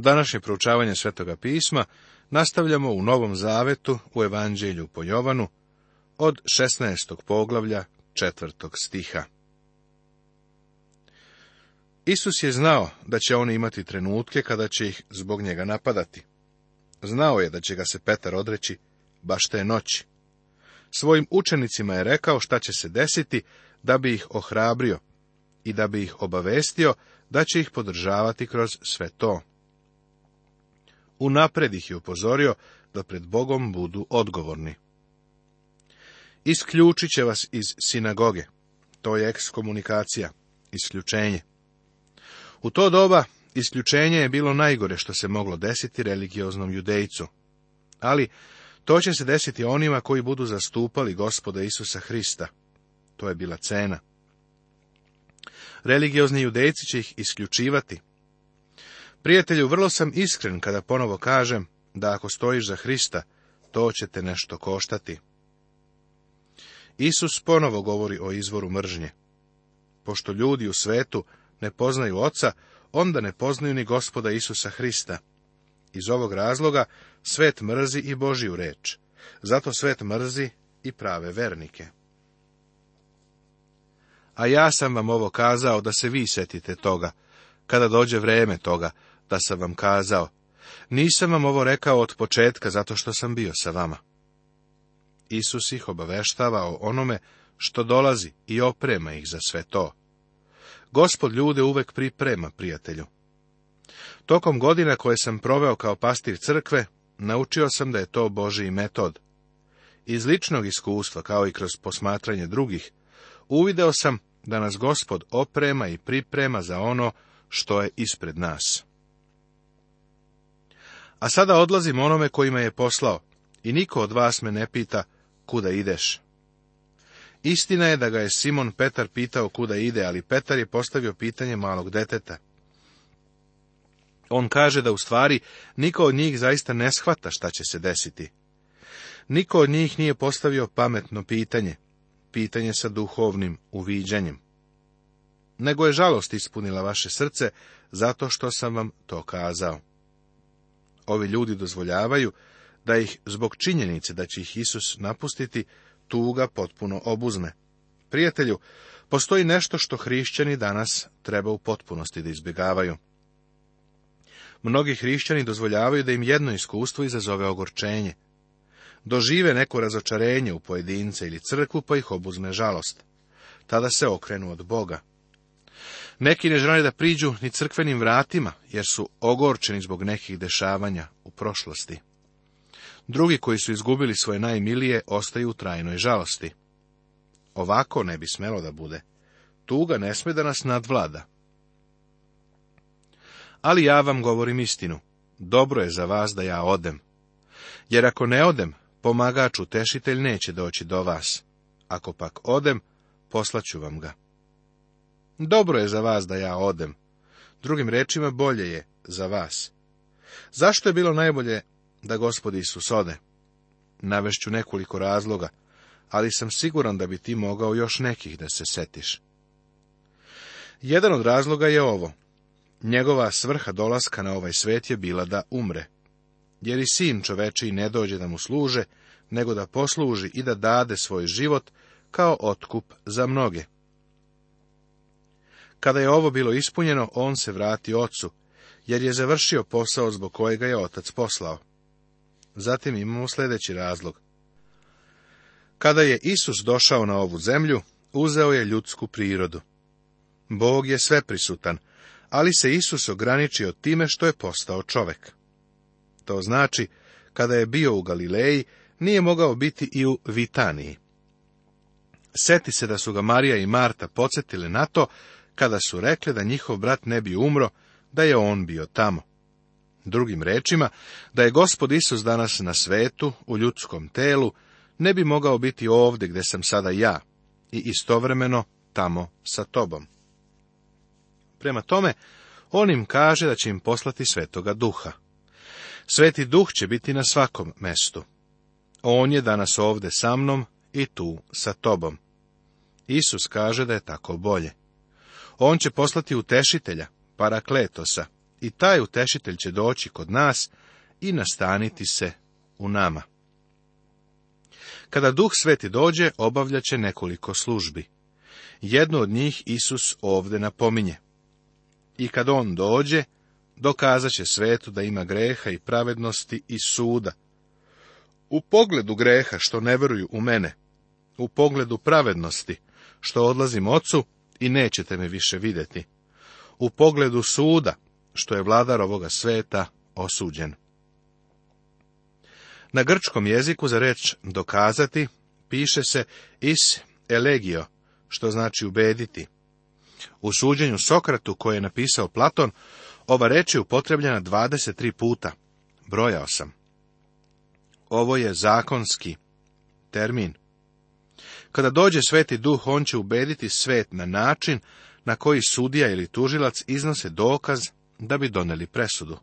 Današnje proučavanje Svetoga pisma nastavljamo u Novom Zavetu u Evanđelju po Jovanu od 16. poglavlja 4. stiha. Isus je znao da će oni imati trenutke kada će ih zbog njega napadati. Znao je da će ga se Petar odreći baš te noći. Svojim učenicima je rekao šta će se desiti da bi ih ohrabrio i da bi ih obavestio da će ih podržavati kroz sve to unapred ih je upozorio da pred Bogom budu odgovorni. Isključit će vas iz sinagoge. To je ekskomunikacija, isključenje. U to doba isključenje je bilo najgore što se moglo desiti religioznom judejcu. Ali to će se desiti onima koji budu zastupali gospoda Isusa Hrista. To je bila cena. Religiozni judejci će ih isključivati, Prijatelju, vrlo sam iskren kada ponovo kažem da ako stojiš za Hrista, to će te nešto koštati. Isus ponovo govori o izvoru mržnje. Pošto ljudi u svetu ne poznaju oca, onda ne poznaju ni gospoda Isusa Hrista. Iz ovog razloga svet mrzi i Božiju reč. Zato svet mrzi i prave vernike. A ja sam vam ovo kazao da se vi setite toga, kada dođe vreme toga, da sam vam kazao, nisam vam ovo rekao od početka zato što sam bio sa vama. Isus ih obaveštava o onome što dolazi i oprema ih za sve to. Gospod ljude uvek priprema prijatelju. Tokom godina koje sam proveo kao pastir crkve, naučio sam da je to Boži metod. Iz ličnog iskustva, kao i kroz posmatranje drugih, uvideo sam da nas gospod oprema i priprema za ono što je ispred nas. A sada odlazim onome kojima me je poslao, i niko od vas me ne pita kuda ideš. Istina je da ga je Simon Petar pitao kuda ide, ali Petar je postavio pitanje malog deteta. On kaže da u stvari niko od njih zaista ne shvata šta će se desiti. Niko od njih nije postavio pametno pitanje, pitanje sa duhovnim uviđanjem. Nego je žalost ispunila vaše srce, zato što sam vam to kazao ovi ljudi dozvoljavaju da ih zbog činjenice da će ih Isus napustiti, tuga potpuno obuzme. Prijatelju, postoji nešto što hrišćani danas treba u potpunosti da izbjegavaju. Mnogi hrišćani dozvoljavaju da im jedno iskustvo izazove ogorčenje. Dožive neko razočarenje u pojedince ili crkvu, pa ih obuzme žalost. Tada se okrenu od Boga. Neki ne žele da priđu ni crkvenim vratima, jer su ogorčeni zbog nekih dešavanja u prošlosti. Drugi koji su izgubili svoje najmilije ostaju u trajnoj žalosti. Ovako ne bi smelo da bude. Tuga ne sme da nas nadvlada. Ali ja vam govorim istinu. Dobro je za vas da ja odem. Jer ako ne odem, pomagač utešitelj neće doći do vas. Ako pak odem, poslaću vam ga. Dobro je za vas da ja odem. Drugim rečima, bolje je za vas. Zašto je bilo najbolje da gospodi Isus ode? Navešću nekoliko razloga, ali sam siguran da bi ti mogao još nekih da se setiš. Jedan od razloga je ovo. Njegova svrha dolaska na ovaj svet je bila da umre. Jer i sin čoveči ne dođe da mu služe, nego da posluži i da dade svoj život kao otkup za mnoge. Kada je ovo bilo ispunjeno, on se vrati ocu, jer je završio posao zbog kojega je otac poslao. Zatim imamo sljedeći razlog. Kada je Isus došao na ovu zemlju, uzeo je ljudsku prirodu. Bog je sveprisutan, ali se Isus ograničio time što je postao čovek. To znači, kada je bio u Galileji, nije mogao biti i u Vitaniji. Seti se da su ga Marija i Marta podsjetile na to kada su rekli da njihov brat ne bi umro, da je on bio tamo. Drugim rečima, da je gospod Isus danas na svetu, u ljudskom telu, ne bi mogao biti ovdje gdje sam sada ja i istovremeno tamo sa tobom. Prema tome, on im kaže da će im poslati svetoga duha. Sveti duh će biti na svakom mestu. On je danas ovdje sa mnom i tu sa tobom. Isus kaže da je tako bolje. On će poslati utešitelja, parakletosa, i taj utešitelj će doći kod nas i nastaniti se u nama. Kada duh sveti dođe, obavljaće će nekoliko službi. Jednu od njih Isus ovde napominje. I kad on dođe, dokazat će svetu da ima greha i pravednosti i suda. U pogledu greha što ne veruju u mene, u pogledu pravednosti što odlazim ocu i nećete me više vidjeti. U pogledu suda, što je vladar ovoga sveta osuđen. Na grčkom jeziku za reč dokazati piše se is elegio, što znači ubediti. U suđenju Sokratu koje je napisao Platon, ova reč je upotrebljena 23 puta. Brojao sam. Ovo je zakonski termin. Kada dođe sveti duh, on će ubediti svet na način na koji sudija ili tužilac iznose dokaz da bi doneli presudu.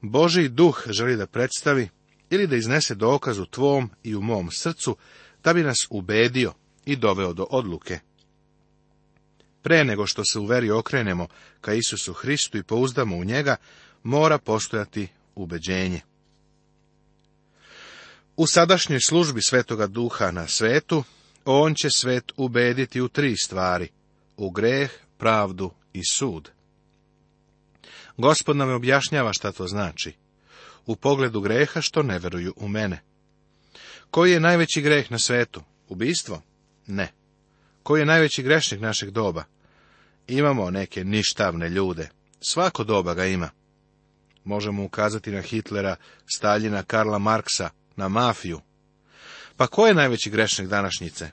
Boži duh želi da predstavi ili da iznese dokaz u tvom i u mom srcu da bi nas ubedio i doveo do odluke. Pre nego što se u veri okrenemo ka Isusu Hristu i pouzdamo u njega, mora postojati ubeđenje. U sadašnjoj službi Svetoga Duha na svetu, on će svet ubediti u tri stvari, u greh, pravdu i sud. Gospod nam objašnjava šta to znači. U pogledu greha što ne veruju u mene. Koji je najveći greh na svetu? Ubistvo? Ne. Koji je najveći grešnik našeg doba? Imamo neke ništavne ljude. Svako doba ga ima. Možemo ukazati na Hitlera, Staljina, Karla Marksa, na mafiju. Pa ko je najveći grešnik današnjice?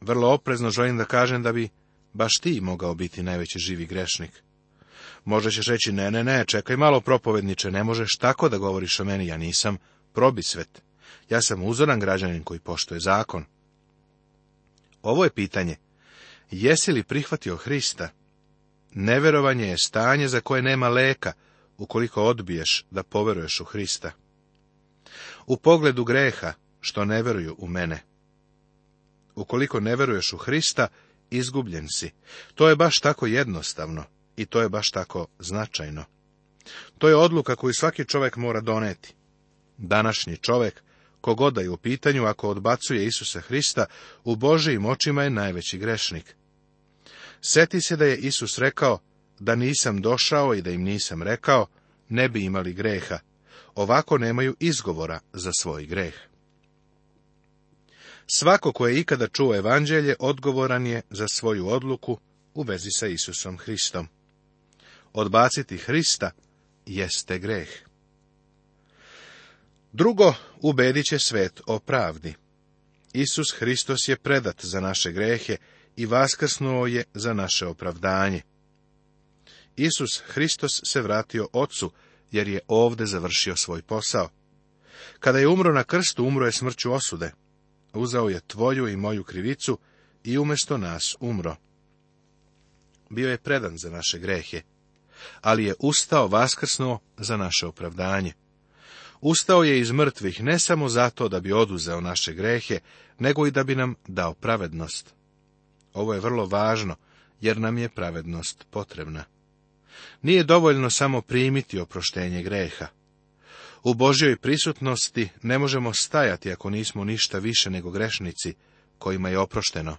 Vrlo oprezno želim da kažem da bi baš ti mogao biti najveći živi grešnik. Možda ćeš reći, ne, ne, ne, čekaj malo propovedniče, ne možeš tako da govoriš o meni, ja nisam probisvet. Ja sam uzoran građanin koji poštuje zakon. Ovo je pitanje. Jesi li prihvatio Hrista? Neverovanje je stanje za koje nema leka, ukoliko odbiješ da poveruješ u Hrista u pogledu greha, što ne veruju u mene. Ukoliko ne veruješ u Hrista, izgubljen si. To je baš tako jednostavno i to je baš tako značajno. To je odluka koju svaki čovjek mora doneti. Današnji čovjek, kogodaj u pitanju, ako odbacuje Isusa Hrista, u Božijim očima je najveći grešnik. Seti se da je Isus rekao, da nisam došao i da im nisam rekao, ne bi imali greha, Ovako nemaju izgovora za svoj greh. Svako ko je ikada čuo evanđelje odgovoran je za svoju odluku u vezi sa Isusom Hristom. Odbaciti Hrista jeste greh. Drugo, ubedit će svet o pravdi. Isus Hristos je predat za naše grehe i vaskrsnuo je za naše opravdanje. Isus Hristos se vratio ocu jer je ovde završio svoj posao. Kada je umro na krstu, umro je smrću osude. Uzao je tvoju i moju krivicu i umesto nas umro. Bio je predan za naše grehe, ali je ustao vaskrsno za naše opravdanje. Ustao je iz mrtvih ne samo zato da bi oduzeo naše grehe, nego i da bi nam dao pravednost. Ovo je vrlo važno, jer nam je pravednost potrebna. Nije dovoljno samo primiti oproštenje greha. U Božjoj prisutnosti ne možemo stajati ako nismo ništa više nego grešnici kojima je oprošteno.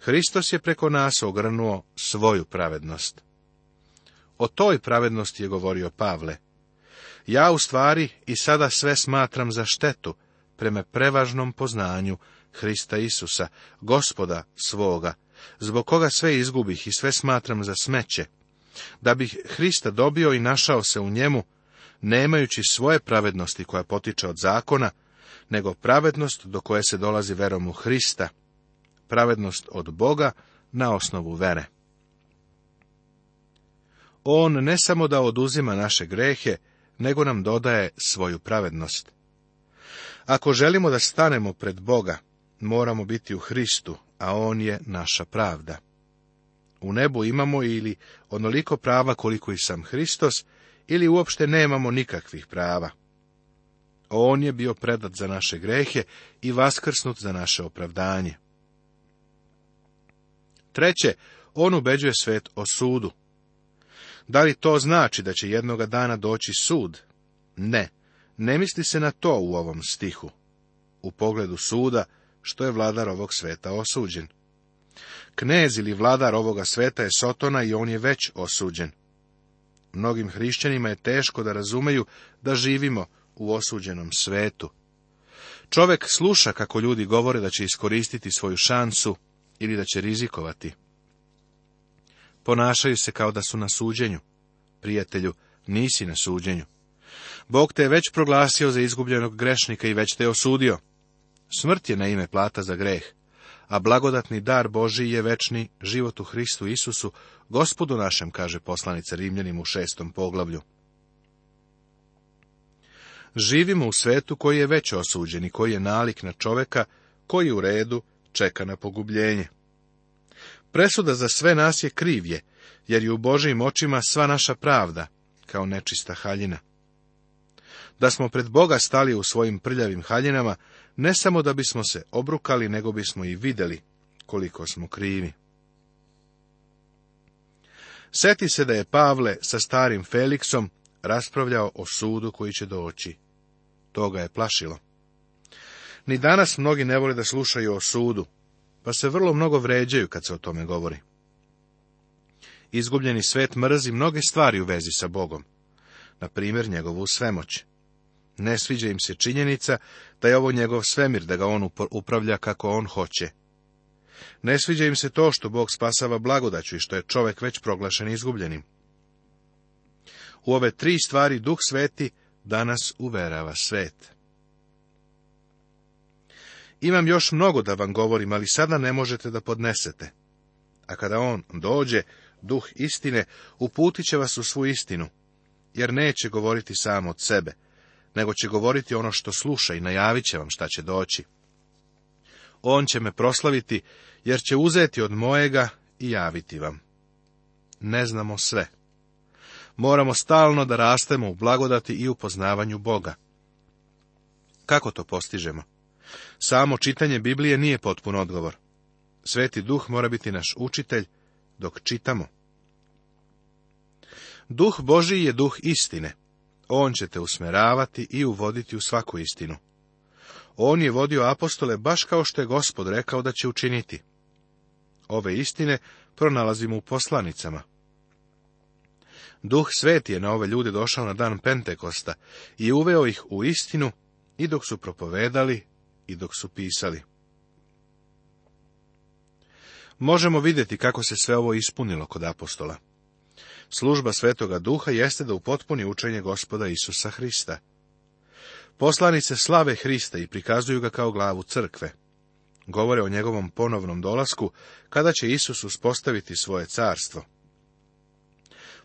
Hristos je preko nas ogrnuo svoju pravednost. O toj pravednosti je govorio Pavle. Ja u stvari i sada sve smatram za štetu prema prevažnom poznanju Hrista Isusa, gospoda svoga, zbog koga sve izgubih i sve smatram za smeće, da bih Hrista dobio i našao se u njemu, nemajući svoje pravednosti koja potiče od zakona, nego pravednost do koje se dolazi verom u Hrista, pravednost od Boga na osnovu vere. On ne samo da oduzima naše grehe, nego nam dodaje svoju pravednost. Ako želimo da stanemo pred Boga, moramo biti u Hristu, a on je naša pravda. U nebu imamo ili onoliko prava koliko i sam Hristos, ili uopšte nemamo nikakvih prava. On je bio predat za naše grehe i vaskrsnut za naše opravdanje. Treće, on ubeđuje svet o sudu. Da li to znači da će jednoga dana doći sud? Ne, ne misli se na to u ovom stihu. U pogledu suda, što je vladar ovog sveta osuđen. Knez ili vladar ovoga sveta je Sotona i on je već osuđen. Mnogim hrišćanima je teško da razumeju da živimo u osuđenom svetu. Čovek sluša kako ljudi govore da će iskoristiti svoju šansu ili da će rizikovati. Ponašaju se kao da su na suđenju. Prijatelju, nisi na suđenju. Bog te je već proglasio za izgubljenog grešnika i već te je osudio. Smrt je na ime plata za greh, a blagodatni dar Boži je večni život u Hristu Isusu, gospodu našem, kaže poslanica Rimljanim u šestom poglavlju. Živimo u svetu koji je već osuđen i koji je nalik na čoveka koji u redu čeka na pogubljenje. Presuda za sve nas je krivje, jer je u Božijim očima sva naša pravda, kao nečista haljina. Da smo pred Boga stali u svojim prljavim haljinama, ne samo da bismo se obrukali, nego bismo i vidjeli koliko smo krivi. Seti se da je Pavle sa starim Feliksom raspravljao o sudu koji će doći. Toga je plašilo. Ni danas mnogi ne vole da slušaju o sudu, pa se vrlo mnogo vređaju kad se o tome govori. Izgubljeni svet mrzi mnoge stvari u vezi sa Bogom, na primjer njegovu svemoć. Ne sviđa im se činjenica da je ovo njegov svemir, da ga on upravlja kako on hoće. Ne sviđa im se to što Bog spasava blagodaću i što je čovek već proglašen izgubljenim. U ove tri stvari Duh Sveti danas uverava svet. Imam još mnogo da vam govorim, ali sada ne možete da podnesete. A kada on dođe, duh istine, uputit će vas u svu istinu, jer neće govoriti samo od sebe, nego će govoriti ono što sluša i najavit će vam šta će doći. On će me proslaviti, jer će uzeti od mojega i javiti vam. Ne znamo sve. Moramo stalno da rastemo u blagodati i upoznavanju Boga. Kako to postižemo? Samo čitanje Biblije nije potpun odgovor. Sveti duh mora biti naš učitelj dok čitamo. Duh Boži je duh istine. On će te usmeravati i uvoditi u svaku istinu. On je vodio apostole baš kao što je gospod rekao da će učiniti. Ove istine pronalazimo u poslanicama. Duh sveti je na ove ljude došao na dan Pentekosta i uveo ih u istinu i dok su propovedali i dok su pisali. Možemo vidjeti kako se sve ovo ispunilo kod apostola. Služba Svetoga Duha jeste da upotpuni učenje gospoda Isusa Hrista. Poslanice slave Hrista i prikazuju ga kao glavu crkve. Govore o njegovom ponovnom dolasku, kada će Isus uspostaviti svoje carstvo.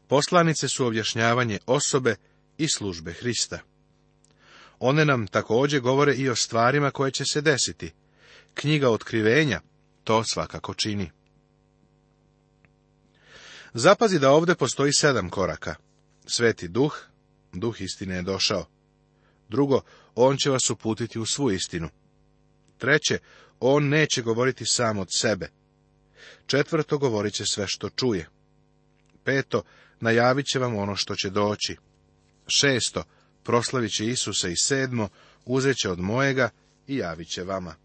Poslanice su objašnjavanje osobe i službe Hrista. One nam također govore i o stvarima koje će se desiti. Knjiga otkrivenja to svakako čini. Zapazi da ovdje postoji sedam koraka. Sveti duh, duh istine je došao. Drugo, on će vas uputiti u svu istinu. Treće, on neće govoriti sam od sebe. Četvrto, govorit će sve što čuje. Peto, najavit će vam ono što će doći. Šesto, proslavit će Isuse i sedmo, uzet će od mojega i javit će vama.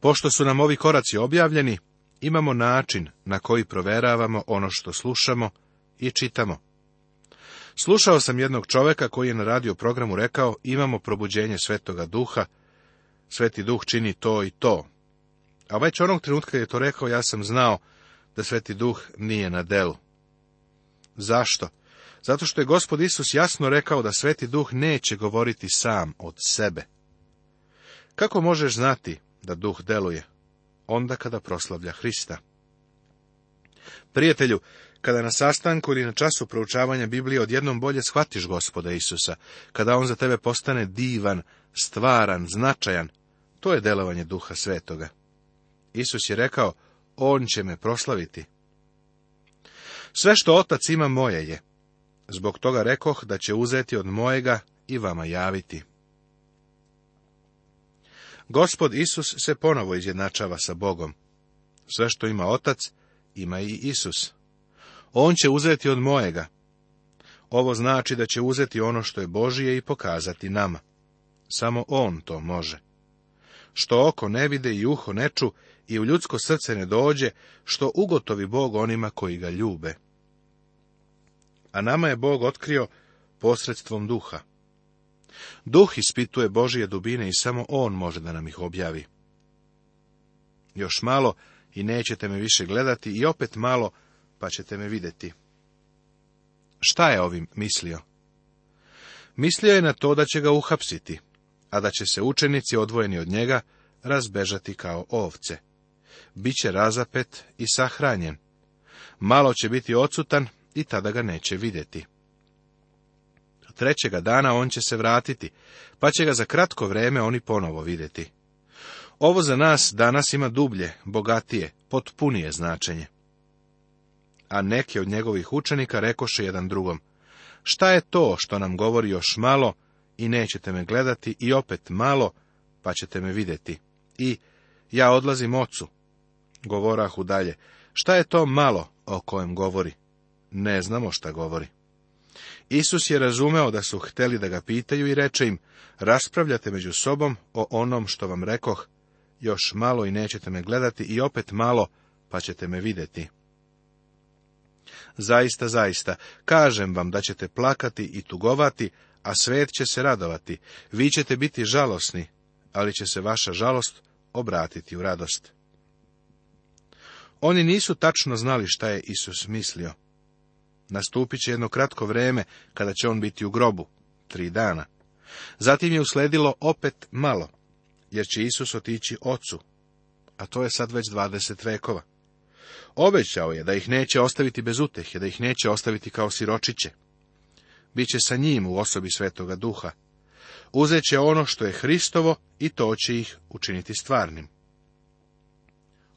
Pošto su nam ovi koraci objavljeni, Imamo način na koji proveravamo ono što slušamo i čitamo. Slušao sam jednog čoveka koji je na radio programu rekao imamo probuđenje svetoga duha, sveti duh čini to i to. A već onog trenutka je to rekao ja sam znao da sveti duh nije na delu. Zašto? Zato što je gospod Isus jasno rekao da sveti duh neće govoriti sam od sebe. Kako možeš znati da duh deluje? onda kada proslavlja Hrista. Prijatelju, kada na sastanku ili na času proučavanja Biblije odjednom bolje shvatiš gospoda Isusa, kada on za tebe postane divan, stvaran, značajan, to je delovanje duha svetoga. Isus je rekao, on će me proslaviti. Sve što otac ima moje je. Zbog toga rekoh da će uzeti od mojega i vama javiti. Gospod Isus se ponovo izjednačava sa Bogom. Sve što ima Otac, ima i Isus. On će uzeti od mojega. Ovo znači da će uzeti ono što je Božije i pokazati nama. Samo On to može. Što oko ne vide i uho ne ču i u ljudsko srce ne dođe, što ugotovi Bog onima koji ga ljube. A nama je Bog otkrio posredstvom duha. Duh ispituje Božije dubine i samo On može da nam ih objavi. Još malo i nećete me više gledati i opet malo pa ćete me vidjeti. Šta je ovim mislio? Mislio je na to da će ga uhapsiti, a da će se učenici odvojeni od njega razbežati kao ovce. Biće razapet i sahranjen. Malo će biti odsutan i tada ga neće vidjeti trećega dana on će se vratiti, pa će ga za kratko vreme oni ponovo vidjeti. Ovo za nas danas ima dublje, bogatije, potpunije značenje. A neki od njegovih učenika rekoše jedan drugom, šta je to što nam govori još malo i nećete me gledati i opet malo, pa ćete me vidjeti. I ja odlazim ocu. Govorahu dalje, šta je to malo o kojem govori? Ne znamo šta govori. Isus je razumeo da su hteli da ga pitaju i reče im, raspravljate među sobom o onom što vam rekoh, još malo i nećete me gledati i opet malo, pa ćete me vidjeti. Zaista, zaista, kažem vam da ćete plakati i tugovati, a svet će se radovati, vi ćete biti žalosni, ali će se vaša žalost obratiti u radost. Oni nisu tačno znali šta je Isus mislio. Nastupit će jedno kratko vreme kada će on biti u grobu, tri dana. Zatim je usledilo opet malo, jer će Isus otići ocu, a to je sad već dvadeset vekova. Obećao je da ih neće ostaviti bez utehe, da ih neće ostaviti kao siročiće. Biće sa njim u osobi svetoga duha. Uzet će ono što je Hristovo i to će ih učiniti stvarnim.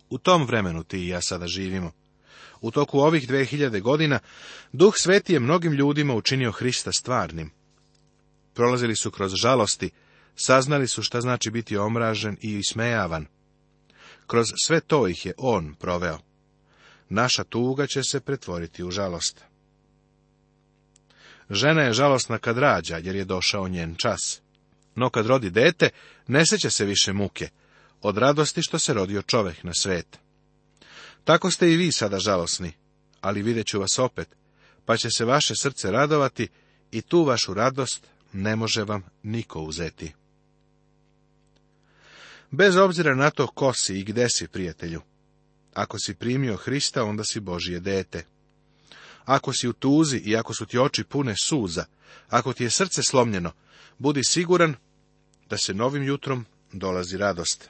U tom vremenu ti i ja sada živimo. U toku ovih 2000 godina, Duh Sveti je mnogim ljudima učinio Hrista stvarnim. Prolazili su kroz žalosti, saznali su šta znači biti omražen i ismejavan. Kroz sve to ih je On proveo. Naša tuga će se pretvoriti u žalost. Žena je žalostna kad rađa, jer je došao njen čas. No kad rodi dete, ne seća se više muke, od radosti što se rodio čovek na svet. Tako ste i vi sada žalosni, ali vidjet ću vas opet, pa će se vaše srce radovati i tu vašu radost ne može vam niko uzeti. Bez obzira na to ko si i gde si, prijatelju. Ako si primio Hrista, onda si Božije dete. Ako si u tuzi i ako su ti oči pune suza, ako ti je srce slomljeno, budi siguran da se novim jutrom dolazi radost.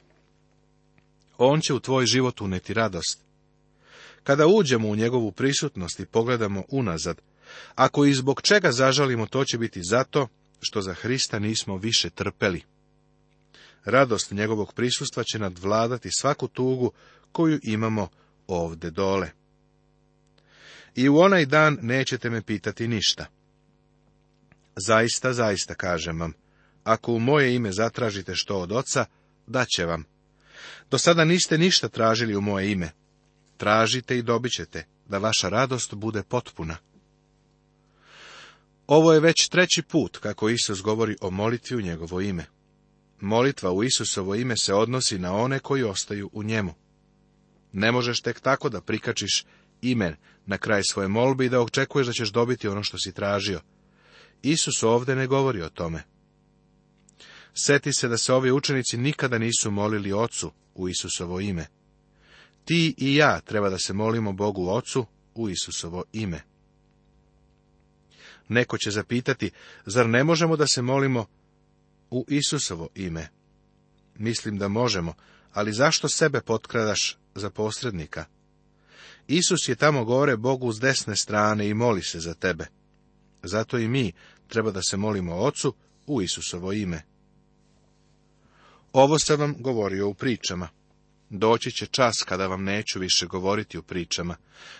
On će u tvoj život uneti radost. Kada uđemo u njegovu prisutnost i pogledamo unazad, ako i zbog čega zažalimo, to će biti zato što za Hrista nismo više trpeli. Radost njegovog prisustva će nadvladati svaku tugu koju imamo ovde dole. I u onaj dan nećete me pitati ništa. Zaista, zaista kažem vam, ako u moje ime zatražite što od oca, daće vam. Do sada niste ništa tražili u moje ime, Tražite i dobit ćete, da vaša radost bude potpuna. Ovo je već treći put kako Isus govori o molitvi u njegovo ime. Molitva u Isusovo ime se odnosi na one koji ostaju u njemu. Ne možeš tek tako da prikačiš ime na kraj svoje molbe i da očekuješ da ćeš dobiti ono što si tražio. Isus ovdje ne govori o tome. Seti se da se ovi učenici nikada nisu molili ocu u Isusovo ime. Ti i ja treba da se molimo Bogu Ocu u Isusovo ime. Neko će zapitati, zar ne možemo da se molimo u Isusovo ime? Mislim da možemo, ali zašto sebe potkradaš za posrednika? Isus je tamo gore Bogu s desne strane i moli se za tebe. Zato i mi treba da se molimo Ocu u Isusovo ime. Ovo sam vam govorio u pričama doći će čas kada vam neću više govoriti u pričama,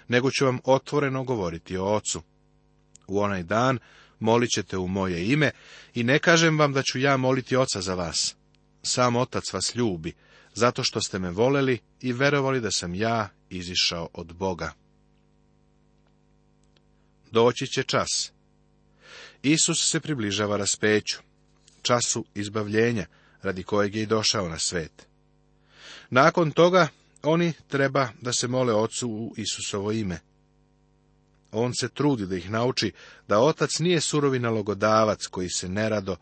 nego ću vam otvoreno govoriti o ocu. U onaj dan molit ćete u moje ime i ne kažem vam da ću ja moliti oca za vas. Sam otac vas ljubi, zato što ste me voleli i verovali da sam ja izišao od Boga. Doći će čas. Isus se približava raspeću, času izbavljenja, radi kojeg je i došao na svet. Nakon toga oni treba da se mole ocu u Isusovo ime. On se trudi da ih nauči da otac nije surovi nalogodavac koji se nerado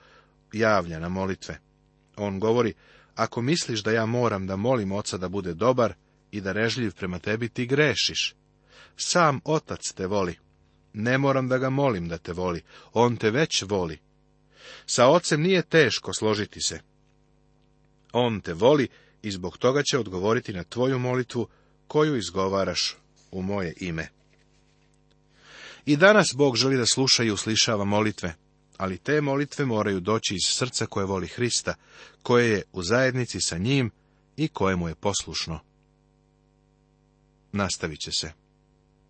javlja na molitve. On govori, ako misliš da ja moram da molim oca da bude dobar i da režljiv prema tebi, ti grešiš. Sam otac te voli. Ne moram da ga molim da te voli, on te već voli. Sa ocem nije teško složiti se. On te voli i zbog toga će odgovoriti na tvoju molitvu koju izgovaraš u moje ime. I danas Bog želi da sluša i uslišava molitve, ali te molitve moraju doći iz srca koje voli Hrista, koje je u zajednici sa njim i kojemu je poslušno. Nastavit će se.